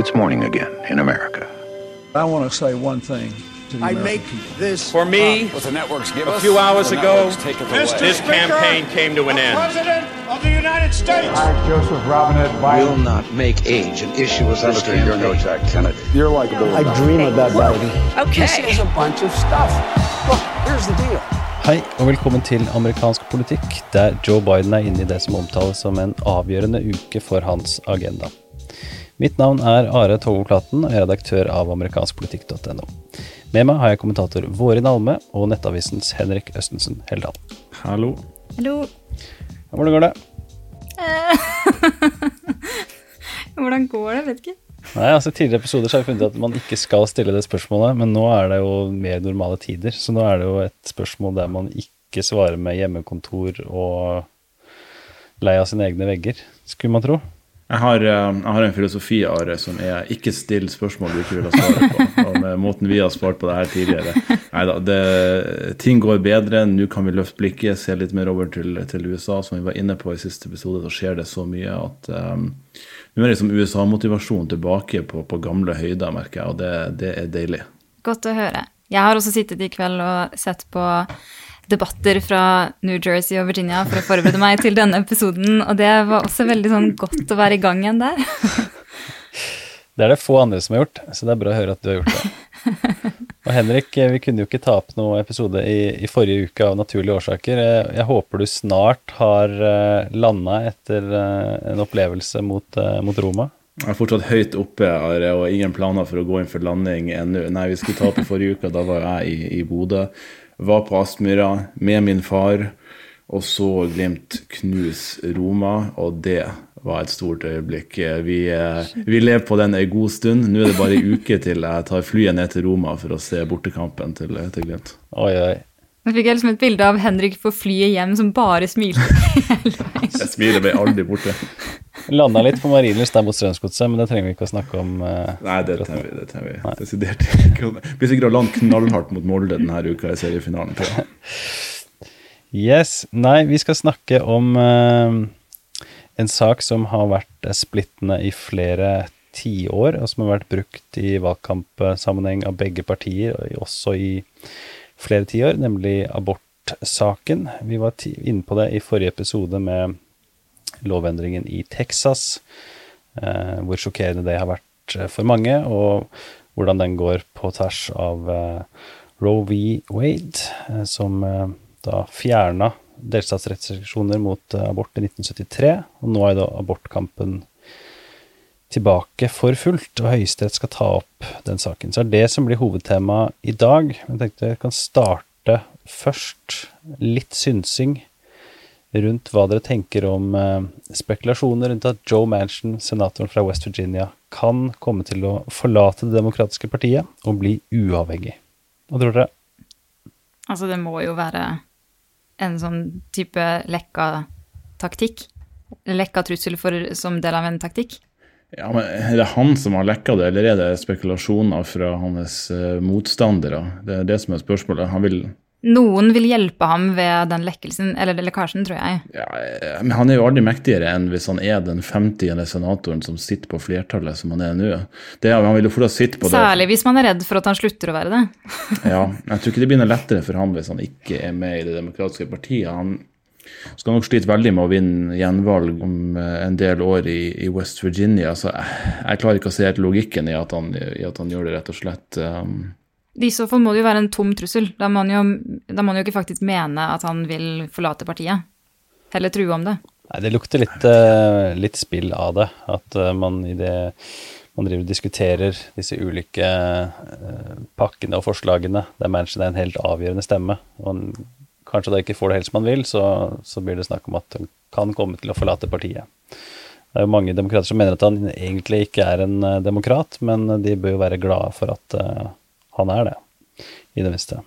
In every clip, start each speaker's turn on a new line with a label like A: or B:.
A: It's morning again in America.
B: I want to say one thing to the
C: I
B: American
C: make
B: people.
C: this
D: For me,
C: what the networks give
D: a
C: us,
D: few hours ago,
C: networks take it away.
D: this campaign came to an end.
E: President of the United States.
F: I, Joseph Robinette Biden, will
G: not make age an issue as this
C: Senator, you're no
G: campaign.
C: Jack Kennedy.
F: You're likable.
H: I dream of that Okay.
C: This is a bunch of stuff. Look, here's the deal.
I: Hei og velkommen til amerikansk politikk, der Joe Biden er inne i det som omtales som en avgjørende uke for hans agenda. Mitt navn er Are Togo Klatten og jeg er redaktør av amerikanskpolitikk.no. Med meg har jeg kommentator Vårin Alme og Nettavisens Henrik Østensen Heldal.
J: Hallo.
K: Hallo.
I: Hvordan går det?
K: Hvordan går det? Vet ikke.
I: Nei, altså Tidligere episoder så har jeg funnet at man ikke skal stille det spørsmålet, men nå er det jo mer normale tider. Så nå er det jo et spørsmål der man ikke svarer med hjemmekontor og lei av sine egne vegger, skulle man tro.
J: Jeg har, eh, jeg har en filosofi, Are, som er ikke still spørsmål du ikke vil ha svaret på. Og med måten vi har svart på det her tidligere. Neida, ting går bedre. Nå kan vi løfte blikket, se litt mer over til, til USA. Som vi var inne på i siste episode, så skjer det så mye at um, nå er liksom USA-motivasjon tilbake på, på gamle høyder, merker jeg, og det, det er deilig.
K: Godt å høre. Jeg har også sittet i kveld og sett på debatter fra New Jersey og Virginia for å forberede meg til denne episoden, og det var også veldig sånn godt å være i gang igjen der.
I: Det er det få andre som har gjort, så det er bra å høre at du har gjort det. Og Henrik, eh, vi kunne jo ikke ta opp noen episode i, i forrige uke av naturlige årsaker. Jeg, jeg håper du snart har uh, landa etter eh, en opplevelse mot, eh, mot Roma.
J: Jeg er fortsatt høyt oppe Are, og ingen planer for å gå inn for landing ennå. Nei, vi skulle ta opp i forrige uke, da var jeg i, i Bodø. Var på Aspmyra med min far, og så Glimt knus Roma, og det var et stort øyeblikk. Vi, eh, vi lever på den en god stund. Nå er det bare ei uke til jeg tar flyet ned til Roma for å se bortekampen til, til Glimt.
I: Oi, oi.
K: Nå fikk jeg liksom et bilde av Henrik på flyet hjem som bare smilte hele veien.
J: Jeg smiler meg aldri borte.
I: Landa litt på Marienlyst der mot Strømsgodset, men det trenger vi ikke å snakke om. eh,
J: Nei, det trenger vi, det trenger vi desidert ikke. Blir sikkert å lande knallhardt mot Molde denne uka i seriefinalen. På.
I: Yes. Nei, vi skal snakke om eh, en sak som har vært splittende i flere tiår, og som har vært brukt i valgkampsammenheng av begge partier, også i flere tiår, nemlig abortsaken. Vi var inne på det i forrige episode med lovendringen i Texas, eh, hvor sjokkerende det har vært eh, for mange, og hvordan den går på tvers av eh, Roe v. Wade, som da fjerna delstatsrestriksjoner mot abort i 1973, og nå er da abortkampen tilbake for fullt, og Høyesterett skal ta opp den saken. Så er det som blir hovedtema i dag. Jeg tenkte jeg kan starte først litt synsing rundt hva dere tenker om eh, spekulasjoner rundt at Joe Manchin, senatoren fra West Virginia, kan komme til å forlate Det demokratiske partiet og bli uavhengig. Hva tror dere?
K: Altså, det må jo være en sånn type lekka taktikk. Lekka trussel for, som del av en taktikk.
J: Ja, men Er det han som har lekka det, eller er det spekulasjoner fra hans eh, motstandere? Det er det som er spørsmålet. Han vil
K: Noen vil hjelpe ham ved den lekkelsen, eller lekkasjen, tror jeg.
J: ja, Men han er jo aldri mektigere enn hvis han er den 50. senatoren som sitter på flertallet som han er nå. Det, han vil jo fortsatt sitte på det.
K: Særlig hvis man er redd for at han slutter å være det.
J: Ja, jeg tror ikke det blir noe lettere for ham hvis han ikke er med i Det demokratiske partiet. Han skal nok slite veldig med å vinne gjenvalg om eh, en del år i, i West Virginia. Så jeg, jeg klarer ikke å se helt logikken i at han, i at han gjør det, rett og slett. Um,
K: I så fall må det jo være en tom trussel. Da må han jo, da må han jo ikke faktisk mene at han vil forlate partiet. Heller true om det.
I: Nei, det lukter litt, uh, litt spill av det. At uh, man i det man driver og diskuterer disse ulike uh, pakkene og forslagene, der Manchin er en helt avgjørende stemme, og han kanskje da ikke får det helt som han vil, så, så blir det snakk om at han kan komme til å forlate partiet. Det er jo mange demokrater som mener at han egentlig ikke er en demokrat, men de bør jo være glade for at han er det, i det visste.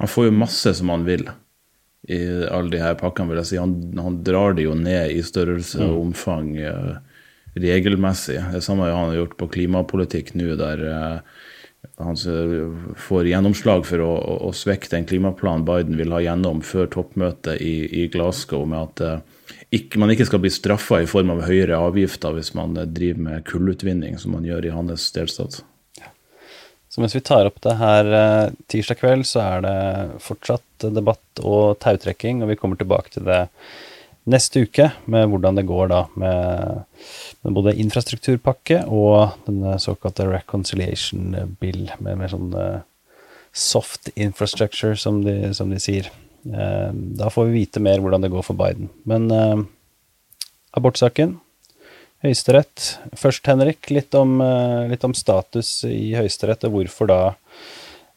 J: han får jo masse som han vil i alle de her pakkene, vil jeg si. Han, han drar det jo ned i størrelse og omfang uh, regelmessig. Det samme har han gjort på klimapolitikk nå, der uh, han får gjennomslag for å, å, å svekke den klimaplanen Biden vil ha gjennom før toppmøtet i, i Glasgow, med at uh, ikke, man ikke skal bli straffa i form av høyere avgifter hvis man driver med kullutvinning, som man gjør i hans delstat.
I: Så mens vi tar opp det her eh, tirsdag kveld, så er det fortsatt debatt og tautrekking, og vi kommer tilbake til det neste uke med hvordan det går da med, både infrastrukturpakke og denne såkalte reconciliation bill, med mer sånn eh, soft infrastructure, som de, som de sier. Eh, da får vi vite mer hvordan det går for Biden. Men abortsaken Høyesterett. Først, Henrik, litt om, eh, litt om status i Høyesterett, og hvorfor da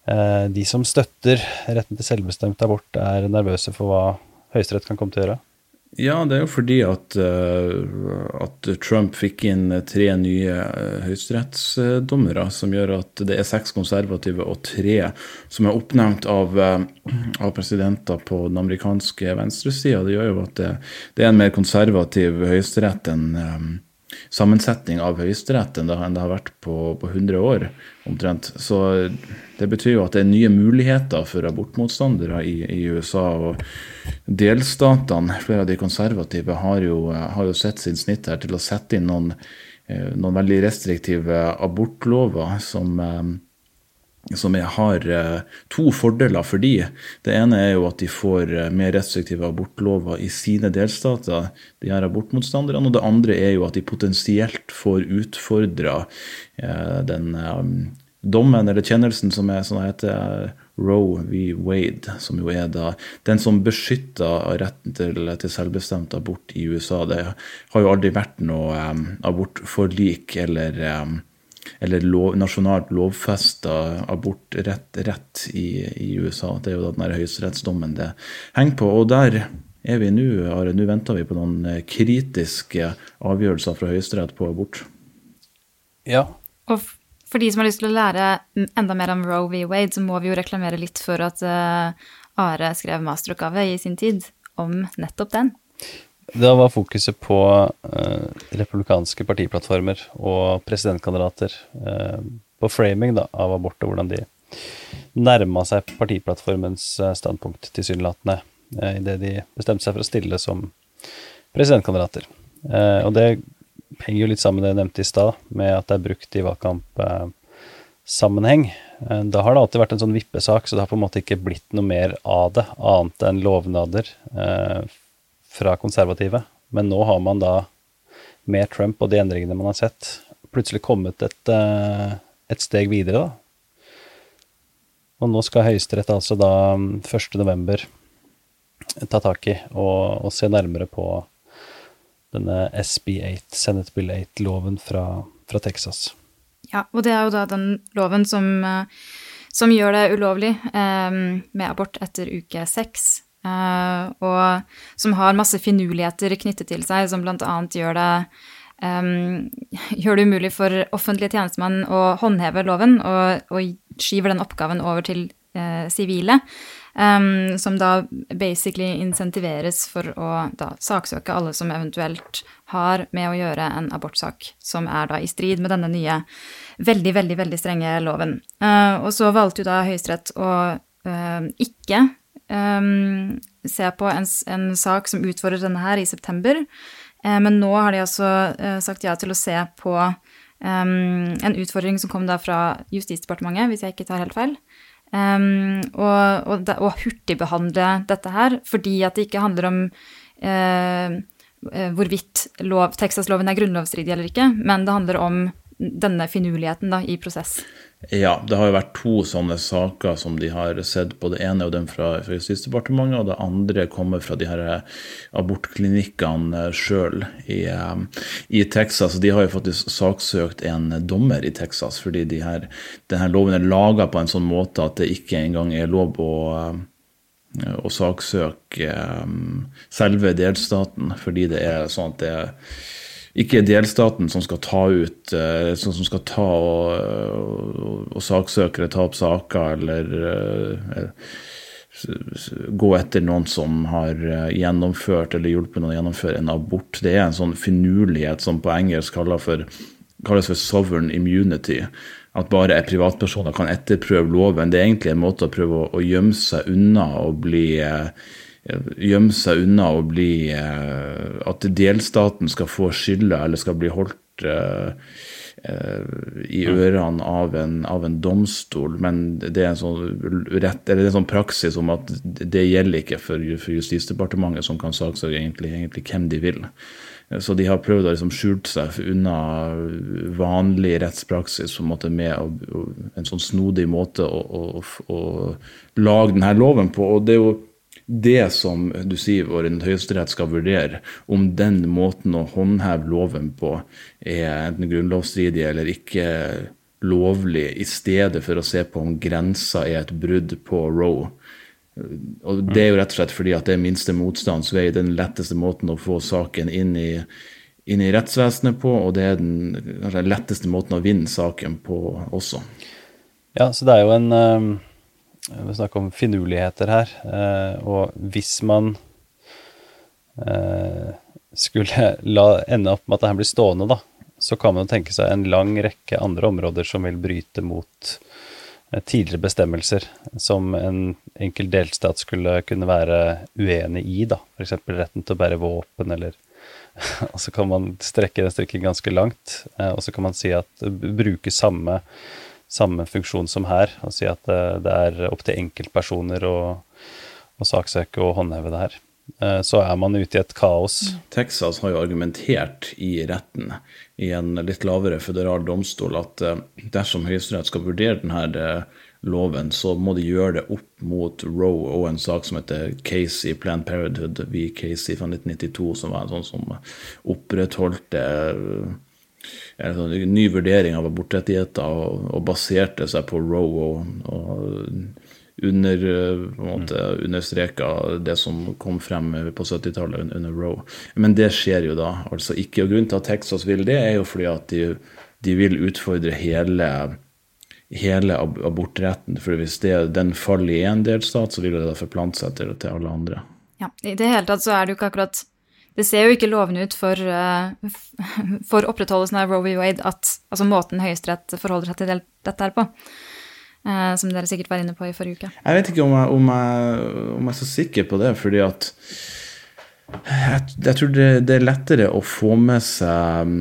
I: eh, de som støtter retten til selvbestemt abort, er nervøse for hva Høyesterett kan komme til å gjøre?
J: Ja, det er jo fordi at, uh, at Trump fikk inn tre nye høyesterettsdommere, som gjør at det er seks konservative og tre som er oppnevnt av, av presidenter på den amerikanske venstresida. Det gjør jo at det, det, er en mer konservativ høyesterett enn sammensetning av Høyesterett enn det har vært på, på 100 år omtrent. Så det betyr jo at det er nye muligheter for abortmotstandere i, i USA. og Delstatene, flere av de konservative, har jo, har jo sett sin snitt her til å sette inn noen, eh, noen veldig restriktive abortlover som eh, som har eh, to fordeler for de. Det ene er jo at de får eh, mer restriktive abortlover i sine delstater, de her abortmotstanderne. Og det andre er jo at de potensielt får utfordra eh, den dommen eller kjennelsen som er sånn heter Roe v. Wade, som jo er da den som beskytter retten til, til selvbestemt abort i USA. Det har jo aldri vært noe abortforlik eller eller lov, nasjonalt lovfesta abortrett rett i, i, USA. Det er jo den høyesterettsdommen det henger på. Og der er vi nå, Are. Nå venter vi på noen eh, kritiske avgjørelser fra Høyesterett på abort.
I: Ja.
K: Og for de som har lyst til å lære enda mer om Roe v. Wade, så må vi jo reklamere litt for at uh, Are skrev masteroppgave i sin tid om nettopp den.
I: Da var fokuset på eh, republikanske partiplattformer og presidentkandidater. Eh, på framing da, av abort og hvordan de nærma seg partiplattformens uh, standpunkt tilsynelatende Eh, idet de bestemte seg for å stille som presidentkandidater. og det henger jo litt sammen med det jeg nevnte i stad, med at det er brukt i valgkampsammenheng. Da har det alltid vært en sånn vippesak, så det har på en måte ikke blitt noe mer av det, annet enn lovnader fra konservative. Men nå har man da, med Trump og de endringene man har sett, plutselig kommet et, eh, et steg videre, da. Og nå skal Høyesterett altså da 1.11. ta tak i og, og, se nærmere på denne SB8, Senate Bill 8-loven fra, fra, Texas.
K: Ja, og det er jo da den loven som, eh, som gjør det ulovlig eh, med abort etter uke seks. Uh, og som har masse finurligheter knyttet til seg, som bl.a. gjør um, gjør det umulig for offentlige tjenestemenn å håndheve loven, og, og skyver den oppgaven over til uh, sivile. Um, som da basically insentiveres for å da saksøke alle som eventuelt har med å gjøre en abortsak som er da i strid med denne nye veldig, veldig, veldig strenge loven. Uh, og så valgte jo da Høyesterett å ikke um, se på en, en, sak som utfordrer denne her, i september. Uh, men nå har de altså uh, sagt ja til å se på um, en utfordring som kom da fra Justisdepartementet, hvis jeg ikke tar helt feil. Um, og, og, og hurtigbehandle dette her, fordi at det ikke handler om uh, hvorvidt lov, Texas-loven er grunnlovsstridig eller ikke, men det handler om denne finurligheten da, i prosess.
J: Ja, det har jo vært to sånne saker som de har sett på. Det ene er den fra, fra Justisdepartementet, og det andre kommer fra de her abortklinikkene sjøl i, i, Texas. De har jo faktisk saksøkt en dommer i Texas fordi de her, denne loven er laga på en sånn måte at det ikke engang er lov å å saksøke selve delstaten, fordi det er sånn at det er ikke delstaten som skal ta ut eh, som skal ta og, og, og saksøkere ta opp saker eller uh, gå etter noen som har gjennomført eller hjulpet noen å gjennomføre en abort. Det er en sånn finurlighet som på engelsk for, kalles for sovereign immunity. At bare privatpersoner kan etterprøve loven. Det er egentlig en måte å prøve å, å gjemme seg unna og bli uh, gjemme seg unna å bli At delstaten skal få skylda eller skal bli holdt i ørene av en, av en, domstol, men det er en sånn, rett, eller det er en sånn praksis om at det gjelder ikke for, for Justisdepartementet, som kan saksøke egentlig, egentlig, hvem de vil. Så de har prøvd å liksom skjule seg unna vanlig rettspraksis på en måte med en sånn snodig måte å, å, å lage denne loven på. og det er jo det som du sier vår Høyesterett skal vurdere, om den måten å håndheve loven på er enten grunnlovsstridig eller ikke lovlig, i stedet for å se på om grensa er et brudd på Roe. Og Det er jo rett og slett fordi at det er minste motstands vei, den letteste måten å få saken inn i, inn i rettsvesenet på, og det er den letteste måten å vinne saken på også.
I: Ja, så det er jo en um vi snakker om finurligheter her. Eh, og hvis man eh, skulle la ende opp med at det her blir stående, da, så kan man tenke seg en lang rekke andre områder som vil bryte mot eh, tidligere bestemmelser som en enkel delstat skulle kunne være uenig i, da. F.eks. retten til å bære våpen, eller Og så kan man strekke den strikken ganske langt, og så kan man si at bruke samme samme funksjon som her, Å si at det, det er opp til enkeltpersoner å, å saksøke og håndheve det her. Eh, så er man ute i et kaos.
J: Texas har jo argumentert i retten i en litt lavere føderal domstol at eh, dersom Høyesterett skal vurdere denne eh, loven, så må de gjøre det opp mot Roe og en sak som heter Casey Planned Parenthood v. Casey fra 1992, som var en sånn som opprettholdte en sånn ny vurdering av abortrettigheter og, og, baserte seg på Roe og, og under, understreka det som kom frem på 70-tallet under Roe. Men det skjer jo da altså ikke. Og Grunnen til at Texas vil det, er jo fordi at de, de vil utfordre hele, hele abortretten. For hvis det, den faller i én delstat, så vil det da forplante seg til, til alle andre.
K: Ja, I det hele tatt så er det jo ikke akkurat det ser jo ikke lovende ut for, uh, for opprettholdelsen av Roe v. Wade at altså måten Høyesterett forholder seg til dette her på. Uh, som dere sikkert var inne på i forrige uke.
J: Jeg vet ikke om jeg, om jeg, om jeg er så sikker på det, fordi at jeg, jeg tror det, det, er lettere å få med seg um,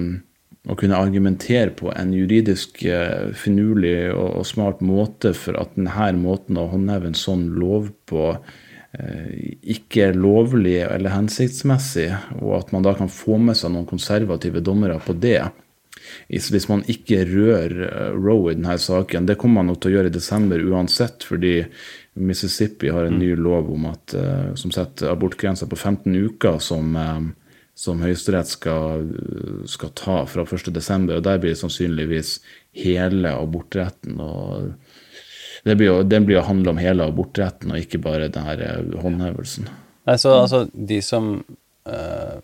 J: å kunne argumentere på en juridisk uh, finurlig og, og, smart måte for at denne måten å håndheve en sånn lov på Eh, ikke lovlig eller hensiktsmessig, og at man da kan få med seg noen konservative dommere på det. Hvis man ikke rører eh, Roe i denne saken. Det kommer man nok til å gjøre i desember uansett, fordi Mississippi har en ny lov om at, eh, som setter abortgrensa på 15 uker, som, som Høyesterett skal, skal ta fra 1.12. Der blir det sannsynligvis hele abortretten. og det blir jo, den blir å handle om hele abortretten, og ikke bare denne her håndhevelsen.
I: Nei, så altså, de som uh,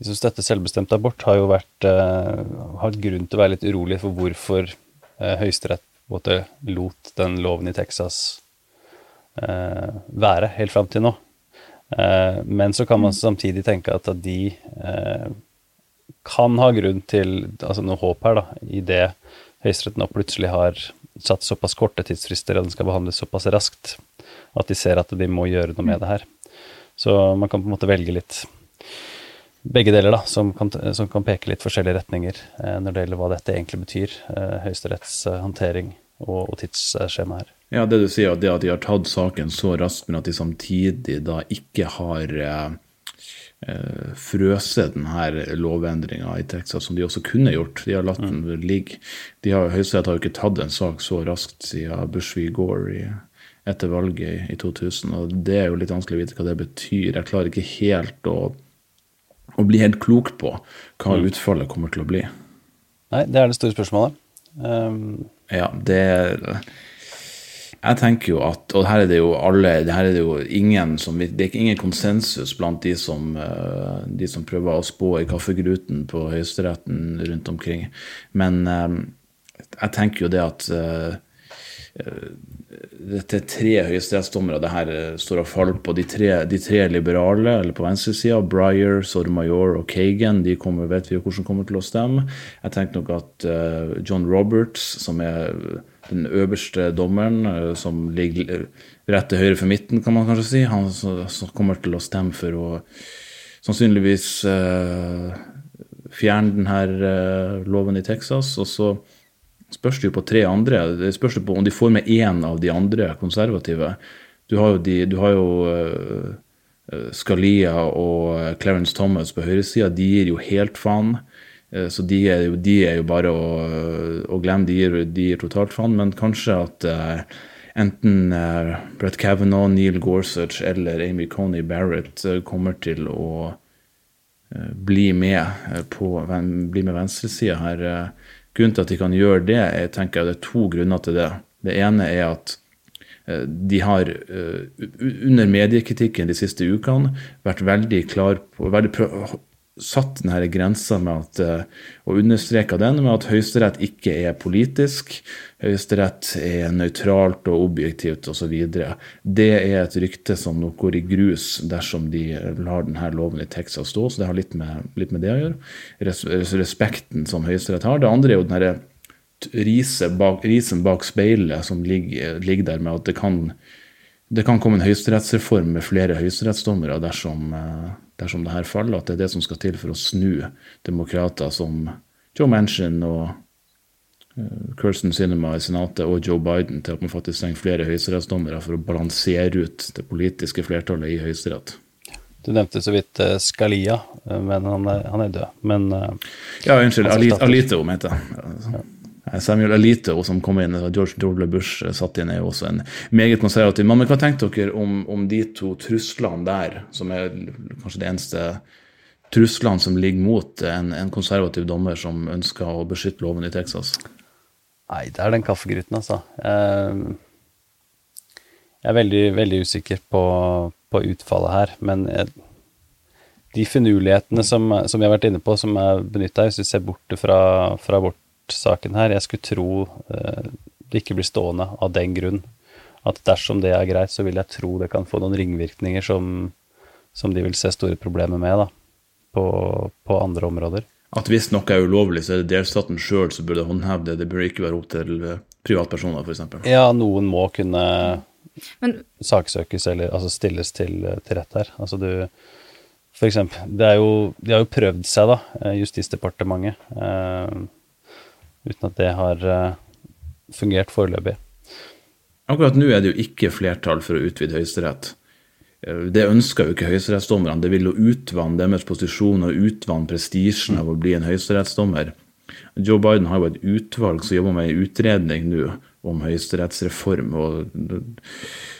I: de som støtter selvbestemt abort, har jo vært uh, har grunn til å være litt urolig for hvorfor uh, Høyesterett lot den loven i Texas uh, være helt fram til nå. men så kan man samtidig tenke at de kan ha grunn til altså noe håp her, da, i det Høyesterett nå plutselig har satt såpass korte tidsfrister og den skal behandles såpass raskt at de ser at de må gjøre noe med det her. Så man kan på en måte velge litt begge deler, da, som kan, som kan peke litt forskjellige retninger eh, når det gjelder hva dette egentlig betyr, eh, Høyesteretts eh, håndtering og, og tidsskjema her.
J: Ja, det du sier, det at de har tatt saken så raskt, men at de samtidig da ikke har eh, eh, frøse denne lovendringa i Texas, som de også kunne gjort. De har latt den ligge. De har, Høyesterett har jo ikke tatt en sak så raskt siden Bush v. Gore i, etter valget i 2000. og Det er jo litt vanskelig å vite hva det betyr. Jeg klarer ikke helt å, å bli helt klok på hva mm. utfallet kommer til å bli.
I: Nei, det er det store spørsmålet. Um...
J: Ja, det er jeg tenker jo at Og her er det jo alle her er det jo ingen som Det er ingen konsensus blant de som, eh, de som prøver å spå i kaffegruten på Høyesteretten rundt omkring. Men eh, jeg tenker jo det at eh, dette er tre høyesterettsdommere det her står og faller på. De tre, de tre liberale, eller på venstresida, Breyer, Sotomayor og Kagan, de kommer, vet vi jo hvordan kommer til å stemme. Jeg tenker nok at John Roberts, som er den øverste dommeren, uh, som ligger rett til høyre for midten, kan man kanskje si, han som kommer til å stemme for å sannsynligvis uh, fjerne denne loven i Texas. og så spørs det jo på tre andre. Det spørs det på om de får med én av de andre konservative. Du har jo, de, du har jo uh, Scalia og Clarence Thomas på høyresida. De gir jo helt faen. Uh, så de er, jo, de er jo, bare å, å glemme. De gir, de gir, totalt faen. Men kanskje at uh, enten Brett Kavanaugh, Neil Gorsuch eller Amy Coney Barrett kommer til å bli med på bli med venstresida her. Grunnen til at de kan gjøre det, jeg tenker det er to grunner til det. Det ene er at eh, de har eh, under mediekritikken de siste ukene vært veldig klar på veldig satt denne grensa med at, eh, og understreka den med at Høyesterett ikke er politisk. Høyesterett er nøytralt og objektivt osv. Det er et rykte som nok går i grus dersom de lar denne loven i Texas stå. Så det har litt med, litt med det å gjøre. Respekten som Høyesterett har. Det andre er jo denne risen bak, risen bak speilet som ligger, ligger, der med at det kan, det kan komme en høyesterettsreform med flere høyesterettsdommere dersom uh, dersom det her faller, at det er det som skal til for å snu demokrater som Joe Manchin og Kirsten Sinema i Senatet og Joe Biden til at man faktisk trenger flere høyesterettsdommere for å balansere ut det politiske flertallet i Høyesterett.
I: Du nevnte så vidt Skalia Scalia, uh, men han er, han er, død. Men
J: Ja, unnskyld. Alito, mente jeg. Ja. Samuel Alito, som kom inn, George W. Bush satt inn, er jo også en meget konservativ mann. Men hva tenker dere om, om, de to truslene der, som er kanskje det eneste truslene som ligger mot en, en, konservativ dommer som ønsker å beskytte loven i Texas?
I: Nei, det er den kaffegryten, altså. Ehm, jeg er veldig, veldig usikker på, på utfallet her, men jeg, de finurlighetene som, som, vi har vært inne på, som er benytta, hvis vi ser bort fra, fra vårt saken her. Jeg skulle tro eh, det ikke blir stående av den grunn. At dersom det er greit, så vil jeg tro det kan få noen ringvirkninger som, som de vil se store problemer med da, på, på andre områder.
J: At hvis noe er ulovlig, så er det delstaten sjøl som burde håndheve det. Det burde ikke være opp til eh, privatpersoner, f.eks.
I: Ja, noen må kunne Men, saksøkes eller altså stilles til, til rett her. Altså du For eksempel, det er jo, de har jo prøvd seg, da, eh, Justisdepartementet. Eh, uten at det har uh, fungert foreløpig.
J: Akkurat nå er det jo ikke flertall for å utvide Høyesterett. Eh, det ønsker jo ikke høyesterettsdommerne. Det vil jo utvanne deres posisjon og utvanne prestisjen av å bli en høyesterettsdommer. Joe Biden har jo et utvalg som jobber med en utredning nå om høyesterettsreform. og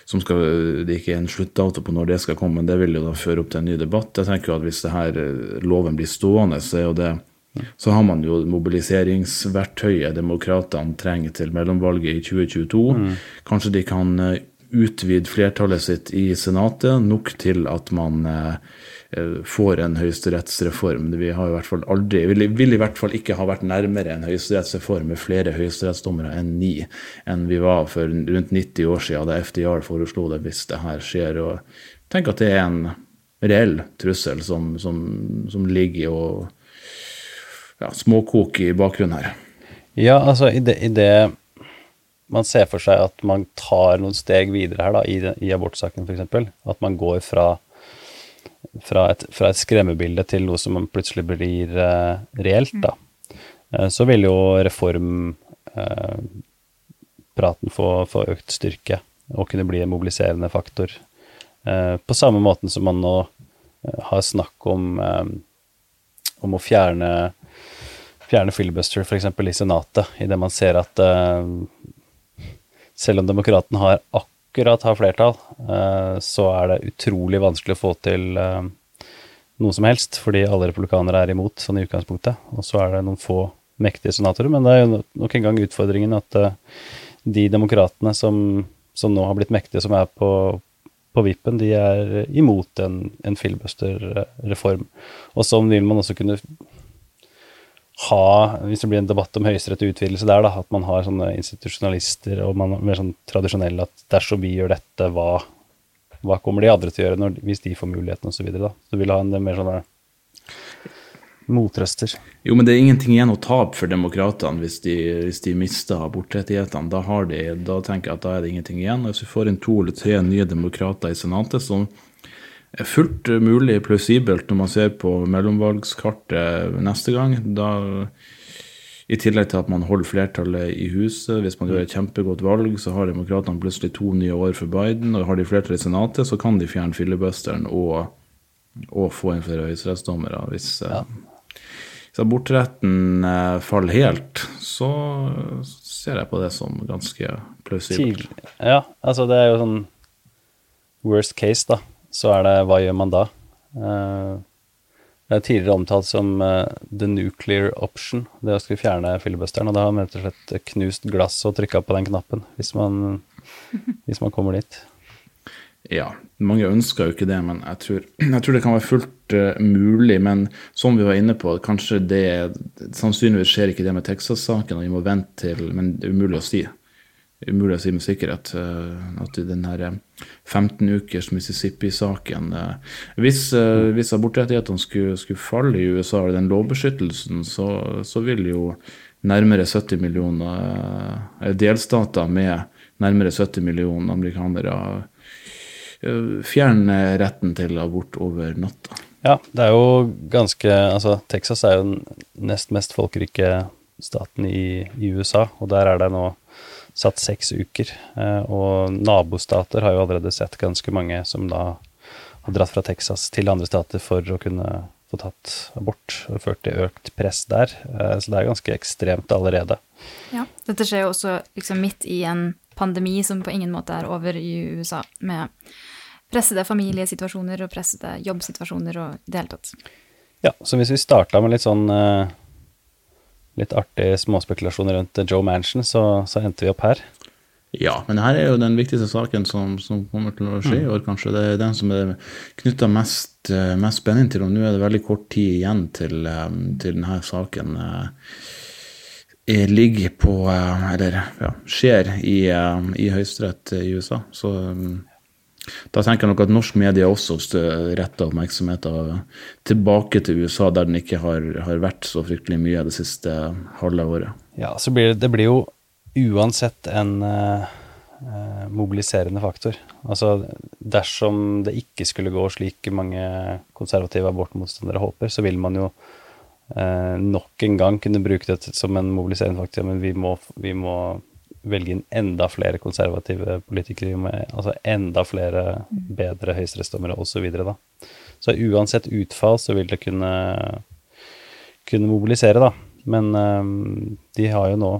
J: som skal, Det er ikke en sluttdato på når det skal komme, men det vil jo da føre opp til en ny debatt. Jeg tenker jo at Hvis det her loven blir stående, så er jo det så har man jo mobiliseringsverktøyet demokratene trenger til mellomvalget i 2022. Mm. Kanskje de kan eh, utvide flertallet sitt i Senatet nok til at man eh, eh, får en høyesterettsreform. Vi har i hvert fall aldri, vil, vil, i hvert fall ikke ha vært nærmere en høyesterettsreform med flere høyesterettsdommere enn ni enn vi var for rundt 90 år siden da FDR foreslo det, hvis det her skjer. og Tenk at det er en reell trussel som, som, som ligger i å ja, småkok i bakgrunnen her.
I: Ja, altså i det, i det, man ser for seg at man tar noen steg videre her, da, i, i abortsaken f.eks. At man går fra, fra, et, fra, et, skremmebilde til noe som plutselig blir uh, reelt, da. Uh, så vil jo reformpraten uh, få, få, økt styrke og kunne bli en mobiliserende faktor. på samme måten som man nå har snakk om, om å fjerne fjerne filibuster f.eks. i Senatet, idet man ser at uh, selv om demokratene har akkurat har flertall, uh, så er det utrolig vanskelig å få til uh, noe som helst, fordi alle republikanere er imot sånn i utgangspunktet. Og så er det noen få mektige senatorer, men det er jo nok en gang utfordringen at de demokratene som, som, nå har blitt mektige, som er på, på vippen, de er imot en, en filibuster-reform. Og sånn vil man også kunne ha, hvis det blir en debatt om høyesterett og utvidelse der, da, at man har sånne institusjonalister og man er mer sånn tradisjonell at dersom vi gjør dette, hva, hva kommer de andre til å gjøre når, hvis de får muligheten osv. Så, så vil ha en mer sånn motrøster.
J: Jo, men det er ingenting igjen å tape for demokratene hvis de, hvis de mister abortrettighetene. Da, har de, da tenker jeg at da er det ingenting igjen. Hvis vi får inn to eller tre nye demokrater i Senatet, som er fullt mulig plausibelt når man ser på mellomvalgskartet neste gang, da i tillegg til at man holder flertallet i huset. Hvis man gjør et kjempegodt valg, så har demokratene plutselig to nye år for Biden. Og har de flertall i Senatet, så kan de fjerne filibusteren og, og få inn flere høyesterettsdommere. Hvis, ja. hvis abortretten eh, faller helt, så ser jeg på det som ganske plausibelt.
I: Ja, altså det er jo sånn worst case, da. Så er det hva gjør man da? Uh, det er tidligere omtalt som uh, the nuclear option, det å skulle fjerne filibusteren. Og da har man rett og slett knust glass og trykka på den knappen, hvis man, hvis man, kommer dit.
J: Ja, mange ønsker jo ikke det, men jeg tror, jeg tror det kan være fullt uh, mulig. Men som vi var inne på, kanskje det Sannsynligvis skjer ikke det med Texas-saken, og vi må vente til Men det er umulig å si umulig å si med sikkerhet eh, at den her 15 eh, ukers Mississippi-saken eh, Hvis, hvis abortrettighetene skulle, skulle, falle i USA, eller den lovbeskyttelsen, så, så, vil jo nærmere 70 millioner delstater med nærmere 70 millioner amerikanere fjerne retten til abort over natta.
I: Ja, det er jo ganske Altså, Texas er jo den nest mest folkerike staten i, i USA, og der er det nå satt seks uker. Eh, og nabostater har jo allerede sett ganske mange som da har dratt fra Texas til andre stater for å kunne få tatt abort, og ført til økt press der. Eh, så det er ganske ekstremt allerede.
K: Ja, dette skjer jo også liksom midt i en pandemi som på ingen måte er over i USA, med pressede familiesituasjoner og pressede jobbsituasjoner og i det hele tatt.
I: Ja, så hvis vi starta med litt sånn uh, litt artig småspekulasjon rundt Joe Manchin, så, så, endte vi opp her.
J: Ja, men her er jo den viktigste saken som, som kommer til å skje i mm. år, kanskje. Det er den som er knytta mest, eh, mest, spenning til, og nå er det veldig kort tid igjen til, eh, til denne saken eh, ligger på Eller ja, skjer i, i Høyesterett i USA. Så da tenker jeg nok at norsk medie også retter oppmerksomheten tilbake til USA, der den ikke har, har, vært så fryktelig mye det siste halve året.
I: Ja, så blir det, det blir jo uansett en uh, mobiliserende faktor. Altså dersom det ikke skulle gå slik mange konservative abortmotstandere håper, så vil man jo uh, nok en gang kunne bruke det som en mobiliserende faktor. Men vi må, vi må velge inn enda flere konservative politikere med altså enda flere bedre høyesterettsdommere osv. Så, så uansett utfall så vil det kunne, kunne mobilisere, da. Men um, de har jo nå,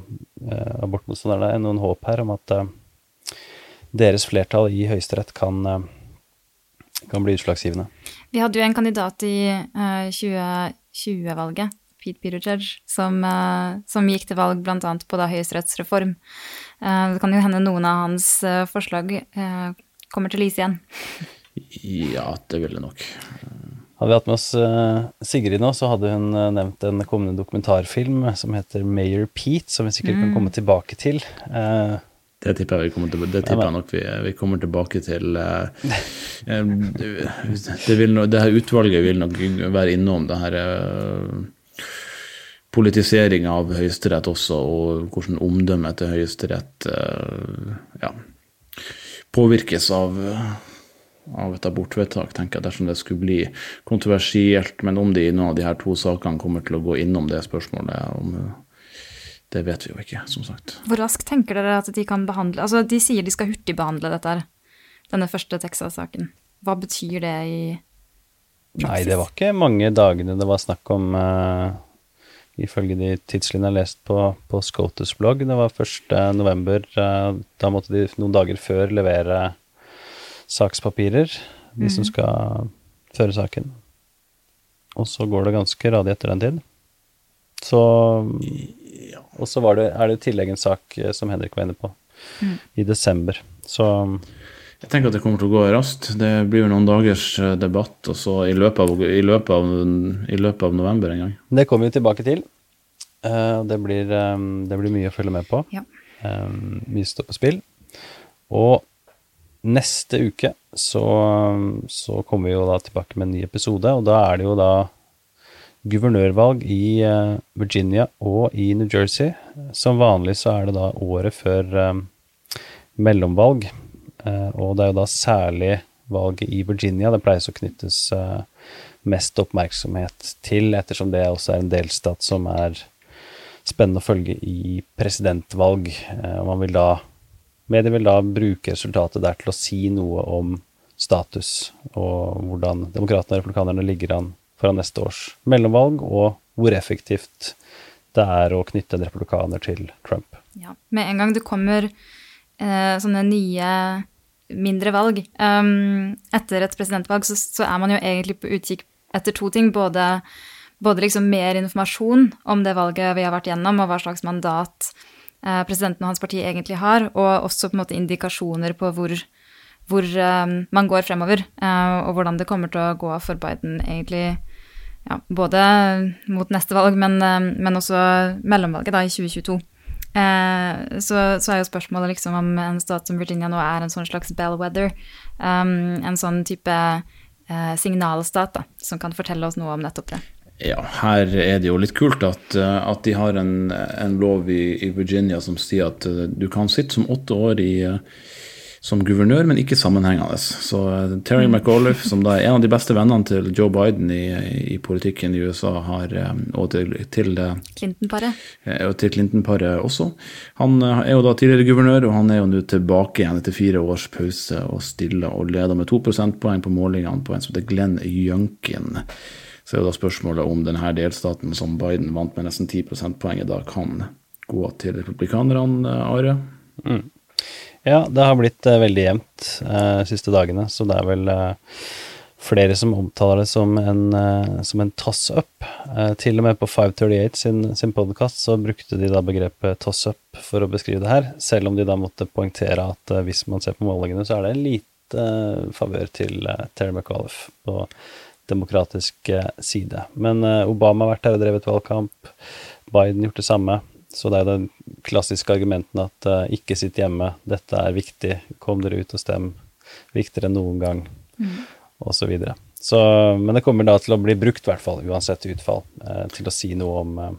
I: uh, abortmotstanderne, noen håp her om at uh, deres flertall i Høyesterett kan, uh, kan bli utslagsgivende.
K: Vi hadde jo en kandidat i 2020-valget Pete Buttigieg, som, uh, som, gikk til valg bl.a. på da høyesterettsreform. Uh, det kan jo hende noen av hans uh, forslag kommer til lys igjen.
J: ja, det vil det nok.
I: Hadde vi hatt med oss Sigrid nå, så hadde hun nevnt en kommende dokumentarfilm som heter Mayor Pete, som vi sikkert mm. kan komme tilbake til.
J: Det tipper jeg, vi kommer til, det tipper jeg nok vi, vi, kommer tilbake til. det, vil, det her utvalget vil nok være innom det her politisering av Høyesterett også, og hvordan omdømmet til Høyesterett uh, ja, påvirkes av, av, et abortvedtak, tenker jeg, dersom det skulle bli kontroversielt. Men om de i noen av de her to sakene kommer til å gå innom det spørsmålet, om, det vet vi jo ikke, som sagt.
K: Hvor raskt tenker dere at de kan behandle Altså, de sier de skal hurtigbehandle dette her, denne første Texas-saken. Hva betyr det i praksis?
I: Nei, det var ikke mange dagene det var snakk om. Uh ifølge de tidslinjene jeg har lest på, på Scotus blogg. Det var 1. november. Eh, da måtte de noen dager før levere sakspapirer, de mm. som skal føre saken. Og så går det ganske radig etter den tid. Så Og så er det i tillegg en sak eh, som Henrik var inne på, mm. i desember. Så
J: jeg tenker at det kommer til å gå raskt. Det blir jo noen dagers eh, debatt og så i løpet av, i løpet av, i løpet av november en gang.
I: Det kommer vi tilbake til. Eh, det, blir, eh, det blir mye å følge med på.
K: Ja.
I: Mye står på spill. Og neste uke så, så kommer vi jo da tilbake med en ny episode, og da er det jo da guvernørvalg i Virginia og i New Jersey. Som vanlig så er det da året før mellomvalg, og det er jo da særlig valget i Virginia det pleies å knyttes eh, mest oppmerksomhet til, ettersom det også er en delstat som er spennende å følge i presidentvalg. Eh, man vil da Medier vil da bruke resultatet der til å si noe om status og hvordan demokratene og republikanerne ligger an foran neste års mellomvalg, og hvor effektivt det er å knytte en republikaner til Trump.
K: Ja. Med en gang det kommer eh, sånne nye mindre valg um, etter et presidentvalg, så, så, er man jo egentlig på utkikk etter to ting. Både, både liksom mer informasjon om det valget vi har vært gjennom, og hva slags mandat Eh, presidenten og hans parti egentlig har, og også på en måte indikasjoner på hvor, hvor um, man går fremover, uh, og hvordan det kommer til å gå for Biden egentlig ja, både mot neste valg, men, men også mellomvalget da, i 2022. Uh, så, så, er jo spørsmålet liksom om en stat som Virginia nå er en sånn slags bellwether, um, en sånn type signalstat da, som kan fortelle oss noe om nettopp det.
J: Ja, her er det jo litt kult at, eh, at de har en, en lov i, i, Virginia som sier at eh, du kan sitte som åtte år i, eh, som guvernør, men ikke sammenhengende. Så Terry mm. McAuliffe, som da er en av de beste vennene til Joe Biden i, i politikken i USA, har, og til, til
K: Clinton-paret.
J: Og til Clinton-paret også. Han er jo da tidligere guvernør, og han er jo nå tilbake igjen etter fire års pause og stiller og leder med to prosentpoeng på målingene på en som heter Glenn Youngkin. Så er jo da spørsmålet om denne delstaten som Biden vant med nesten 10 prosentpoeng, da kan gå til republikanerne, Are? Mm.
I: Ja, det har blitt uh, veldig jevnt uh, siste dagene, så det er vel uh, flere som omtaler det som en, som en toss-up. til og med på 538 sin, sin podkast så brukte de da begrepet toss-up for å beskrive det her, selv om de da måtte poengtere at hvis man ser på målingene, så er det en lite favør til Terry McAuliffe på demokratisk eh, side. Men eh, Obama har vært her og drevet valgkamp. Biden gjort det samme. Så det er den klassiske argumenten at uh, ikke sitt hjemme, dette er viktig, kom dere ut og stem. Viktigere enn noen gang, mm. osv. Så videre. så, men det kommer da til å bli brukt, i hvert fall, uansett utfall, uh, til å si noe om uh,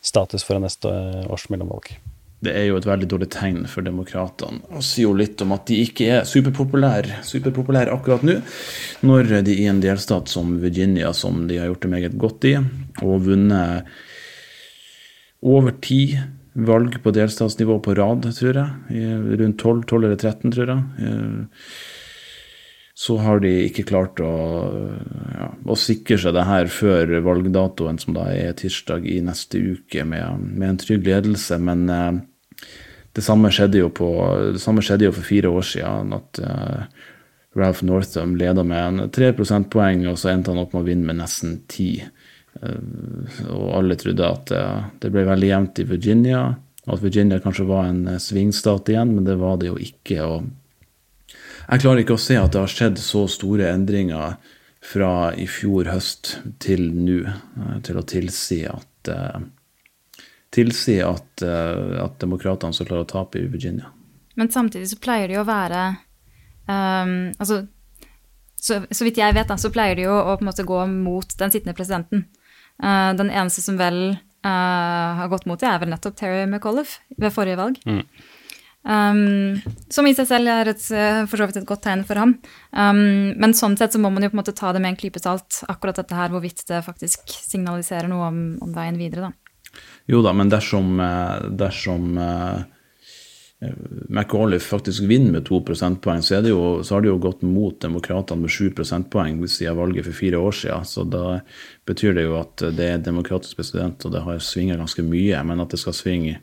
I: status for neste års mellomvalg
J: det er jo et veldig dårlig tegn for demokratene. Og sier jo litt om at de ikke er superpopulære superpopulær akkurat nå, når de i en delstat som Virginia, som de har gjort det meget godt i, og vunnet over ti valg på delstatsnivå på rad, tror jeg, rundt 12, 12 eller 13, tror jeg, så har de ikke klart å, ja, å sikre seg det her før valgdatoen, som da er tirsdag i neste uke, med, med en trygg ledelse. Men eh, det samme på, det samme skjedde jo for fire år siden, at uh, Ralph Northam leda med en 3 prosentpoeng, og så endte han opp med å vinne med nesten 10. Uh, og alle trodde at uh, det ble veldig jevnt i Virginia, og at Virginia kanskje var en svingstat igjen, men det var det jo ikke. og jeg klarer ikke å se at det har skjedd så store endringer fra i fjor høst til nå, til å tilsi at tilsi at, at demokratene skal klare å tape i Virginia.
K: Men samtidig så pleier det jo å være um, Altså, så, så, vidt jeg vet, da, så pleier det jo å på en måte gå mot den sittende presidenten. Uh, den eneste som vel uh, har gått mot det, er vel nettopp Terry McAuliffe ved forrige valg. Mm. Um, som i seg selv er et, for så vidt et godt tegn for ham. Um, men sånn sett så må man jo på en måte ta det med en klype salt, akkurat dette her, hvorvidt det faktisk signaliserer noe om, om veien videre, da.
J: Jo da, men dersom, eh, dersom uh, McAuliffe faktisk vinner med to prosentpoeng, så, jo, så, har det jo gått mot demokratene med sju prosentpoeng siden valget for fire år siden. Så da betyr det jo at det er demokratisk president, og det har svinga ganske mye. Men at det skal svinge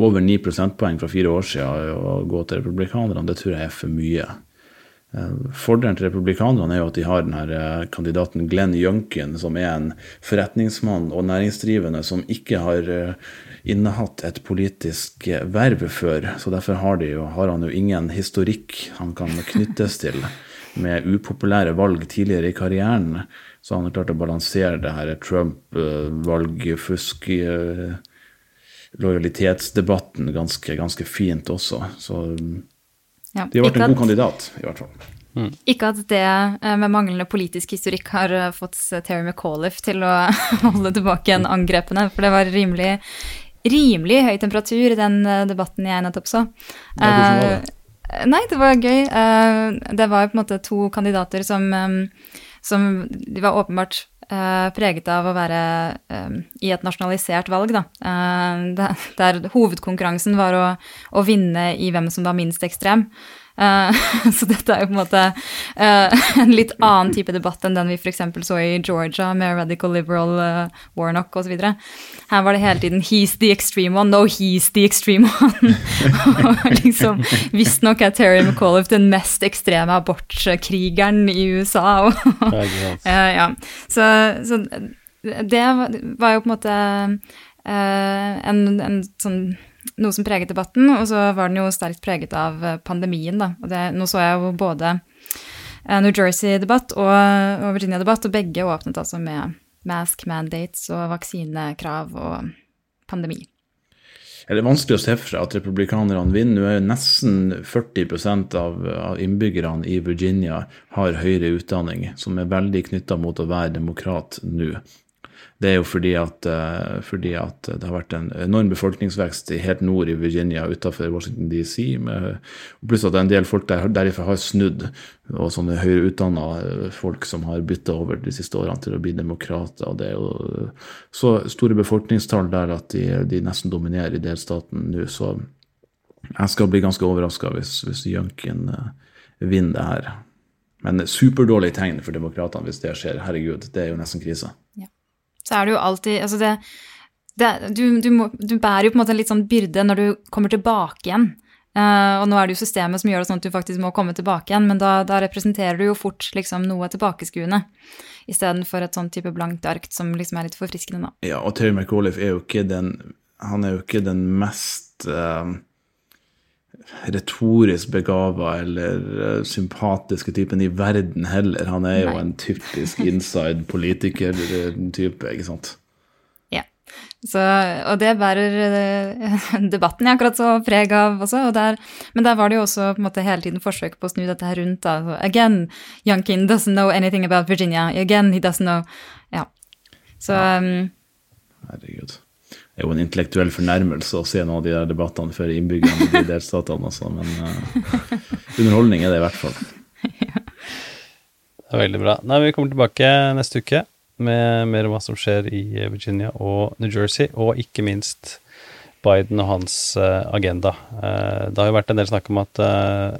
J: over ni prosentpoeng fra fire år siden og gå til republikanerne, det tror jeg er for mye. Eh, fordelen til republikanerne er jo at de har denne eh, kandidaten Glenn Youngkin, som er en forretningsmann og næringsdrivende som ikke har eh, innehatt et politisk verv før. Så derfor har, de jo, har han jo ingen historikk han kan knyttes til med upopulære valg tidligere i karrieren. Så han har klart å balansere det her Trump-valgfusk lojalitetsdebatten ganske, ganske fint også. Så
K: Ja,
J: de har vært
K: ikke
J: en god
K: at-
J: kandidat, i hvert fall.
K: Ikke at det eh, med manglende politisk historikk har eh, fått Terry McAuliffe til å holde tilbake igjen angrepene, for det var rimelig, rimelig høy temperatur i den eh, debatten jeg nettopp så.
J: Ja, hvordan var det?
K: Nei, det var gøy. Eh, Det var på en måte to kandidater som, som De var åpenbart preget av å være eh, i et nasjonalisert valg, da. Eh, der hovedkonkurransen var å, å vinne i hvem som var minst ekstrem. Eh, så dette er jo på en måte uh, en litt annen type debatt enn den vi f.eks. så i Georgia med radical liberal uh, Warnock osv. Her var det hele tiden 'he's the extreme one', no, he's the extreme one. og liksom, Visstnok er Terry McAuliffe den mest ekstreme abortkrigeren i USA. Og,
I: Ja.
K: Så, så det var var jo på en måte Uh, en, en sånn noe som preget debatten, og så var den jo sterkt preget av eh, pandemien, da. Og det, nå så jeg jo både eh, New Jersey-debatt og, Virginia-debatt, og begge åpnet altså med mask mandates og vaksinekrav og pandemi.
J: Er det vanskelig å se for seg at republikanerne vinner? Nå er jo nesten 40 av, av innbyggerne i Virginia har høyere utdanning, som er veldig knytta mot å være demokrat nå. Det er jo fordi at, eh, fordi at det har vært en enorm befolkningsvekst i helt nord i Virginia utenfor Washington DC, pluss at en del folk der, derifra har snudd, og sånne høyere utdanna folk som har bytta over de siste årene til å bli demokrater. og Det er jo så store befolkningstall der at de, de nesten dominerer i delstaten nå. Så jeg skal bli ganske overraska hvis, hvis Junkin eh, vinner det her. Men superdårlig tegn for demokratene hvis det skjer. Herregud, det er jo nesten krise.
K: Så er det jo alltid Altså, det, det du, du, må, du bærer jo på en måte en litt sånn byrde når du kommer tilbake igjen. Uh, og nå er det jo systemet som gjør det sånn at du faktisk må komme tilbake igjen, men da, da representerer du jo fort liksom noe tilbakeskuende, istedenfor et sånn type blankt ark som liksom er litt forfriskende, da.
J: Ja, og Terry McAuliffe er jo ikke den Han er jo ikke den mest eh, retorisk begava eller eh, sympatiske typen i verden heller. Han er jo
K: Nei.
J: en typisk inside politiker-type, ikke sant.
K: Ja. Så, og det bærer eh, debatten jeg akkurat så preg av også. Og der, men der var det jo også på en måte hele tiden forsøk på å snu dette her rundt. Da. Så, Again, Youngkin doesn't know anything about Virginia. Again, he doesn't know Ja. Så um,
J: Herregud. Er jo en intellektuell fornærmelse å se noen av de der debattene for innbyggerne i de delstatene, altså. Men uh, underholdning er det i hvert fall.
I: Det er veldig bra. Nei, Vi kommer tilbake neste uke med mer om hva som skjer i Virginia og New Jersey, og ikke minst Biden og hans eh, agenda. Eh, det har jo vært en del snakk om at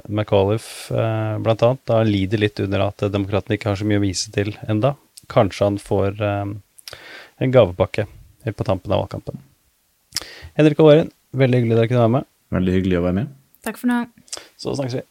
I: McAuliffe bl.a. da lider litt under at demokratene ikke har så mye å vise til enda. Kanskje han får en gavepakke helt på tampen av valgkampen. Henrik og Åren, veldig hyggelig dere kunne være med.
J: Veldig hyggelig å være med.
K: takk for nå.
I: Så snakkes vi.